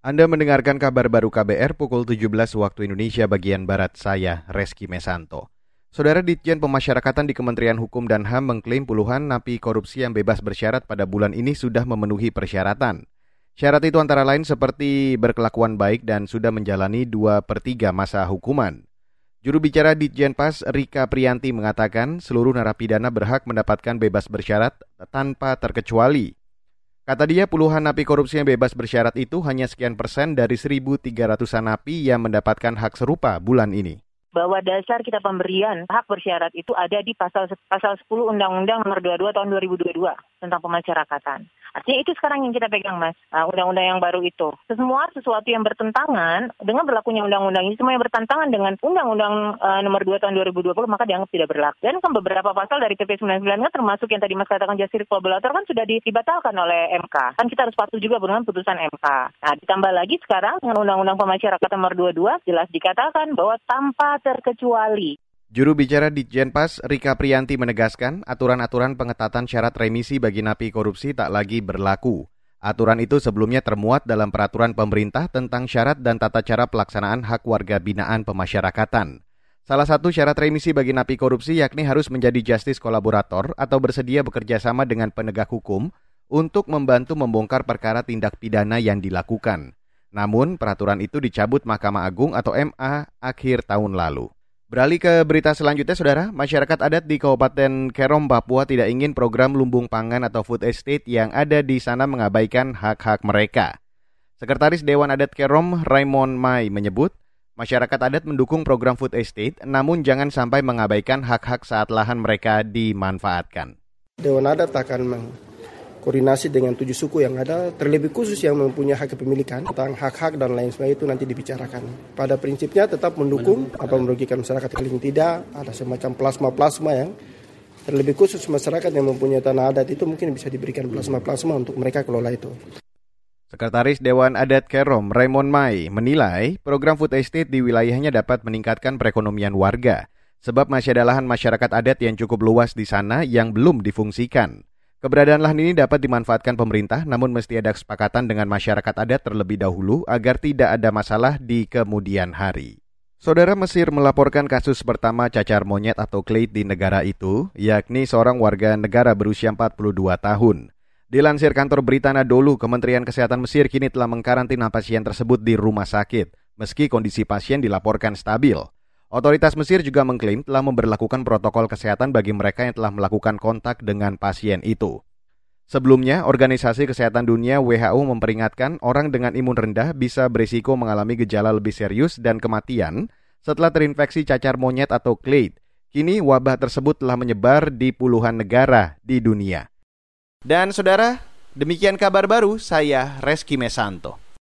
Anda mendengarkan kabar baru KBR pukul 17 waktu Indonesia bagian Barat saya, Reski Mesanto. Saudara Ditjen Pemasyarakatan di Kementerian Hukum dan HAM mengklaim puluhan napi korupsi yang bebas bersyarat pada bulan ini sudah memenuhi persyaratan. Syarat itu antara lain seperti berkelakuan baik dan sudah menjalani 2 per 3 masa hukuman. Juru bicara Ditjen Pas Rika Prianti mengatakan seluruh narapidana berhak mendapatkan bebas bersyarat tanpa terkecuali. Kata dia, puluhan napi korupsi yang bebas bersyarat itu hanya sekian persen dari 1.300-an napi yang mendapatkan hak serupa bulan ini bahwa dasar kita pemberian hak bersyarat itu ada di pasal pasal 10 Undang-Undang Nomor 22 Tahun 2022 tentang pemasyarakatan. Artinya itu sekarang yang kita pegang, Mas. undang undang-undang yang baru itu. Semua sesuatu yang bertentangan dengan berlakunya undang-undang ini, semua yang bertentangan dengan Undang-Undang uh, Nomor 2 Tahun 2020 maka dianggap tidak berlaku. Dan kan beberapa pasal dari PP 99 kan termasuk yang tadi Mas katakan justice kolaborator kan sudah dibatalkan oleh MK. Kan kita harus patuh juga dengan putusan MK. Nah, ditambah lagi sekarang dengan Undang-Undang Pemasyarakatan Nomor 22 jelas dikatakan bahwa tanpa terkecuali. Juru bicara Ditjenpas Rika Priyanti menegaskan aturan-aturan pengetatan syarat remisi bagi napi korupsi tak lagi berlaku. Aturan itu sebelumnya termuat dalam peraturan pemerintah tentang syarat dan tata cara pelaksanaan hak warga binaan pemasyarakatan. Salah satu syarat remisi bagi napi korupsi yakni harus menjadi justice kolaborator atau bersedia bekerja sama dengan penegak hukum untuk membantu membongkar perkara tindak pidana yang dilakukan. Namun, peraturan itu dicabut Mahkamah Agung atau MA akhir tahun lalu. Beralih ke berita selanjutnya, Saudara. Masyarakat adat di Kabupaten Kerom, Papua tidak ingin program lumbung pangan atau food estate yang ada di sana mengabaikan hak-hak mereka. Sekretaris Dewan Adat Kerom, Raymond Mai, menyebut, masyarakat adat mendukung program food estate, namun jangan sampai mengabaikan hak-hak saat lahan mereka dimanfaatkan. Dewan Adat akan koordinasi dengan tujuh suku yang ada, terlebih khusus yang mempunyai hak kepemilikan tentang hak-hak dan lain sebagainya itu nanti dibicarakan. Pada prinsipnya tetap mendukung apa merugikan masyarakat paling tidak ada semacam plasma-plasma yang terlebih khusus masyarakat yang mempunyai tanah adat itu mungkin bisa diberikan plasma-plasma untuk mereka kelola itu. Sekretaris Dewan Adat Kerom, Raymond Mai, menilai program food estate di wilayahnya dapat meningkatkan perekonomian warga, sebab masih ada lahan masyarakat adat yang cukup luas di sana yang belum difungsikan. Keberadaan lahan ini dapat dimanfaatkan pemerintah, namun mesti ada kesepakatan dengan masyarakat adat terlebih dahulu agar tidak ada masalah di kemudian hari. Saudara Mesir melaporkan kasus pertama cacar monyet atau clade di negara itu, yakni seorang warga negara berusia 42 tahun. Dilansir kantor berita Nadolu, Kementerian Kesehatan Mesir kini telah mengkarantina pasien tersebut di rumah sakit, meski kondisi pasien dilaporkan stabil. Otoritas Mesir juga mengklaim telah memperlakukan protokol kesehatan bagi mereka yang telah melakukan kontak dengan pasien itu. Sebelumnya, Organisasi Kesehatan Dunia WHO memperingatkan orang dengan imun rendah bisa berisiko mengalami gejala lebih serius dan kematian setelah terinfeksi cacar monyet atau clade. Kini wabah tersebut telah menyebar di puluhan negara di dunia. Dan saudara, demikian kabar baru saya Reski Mesanto.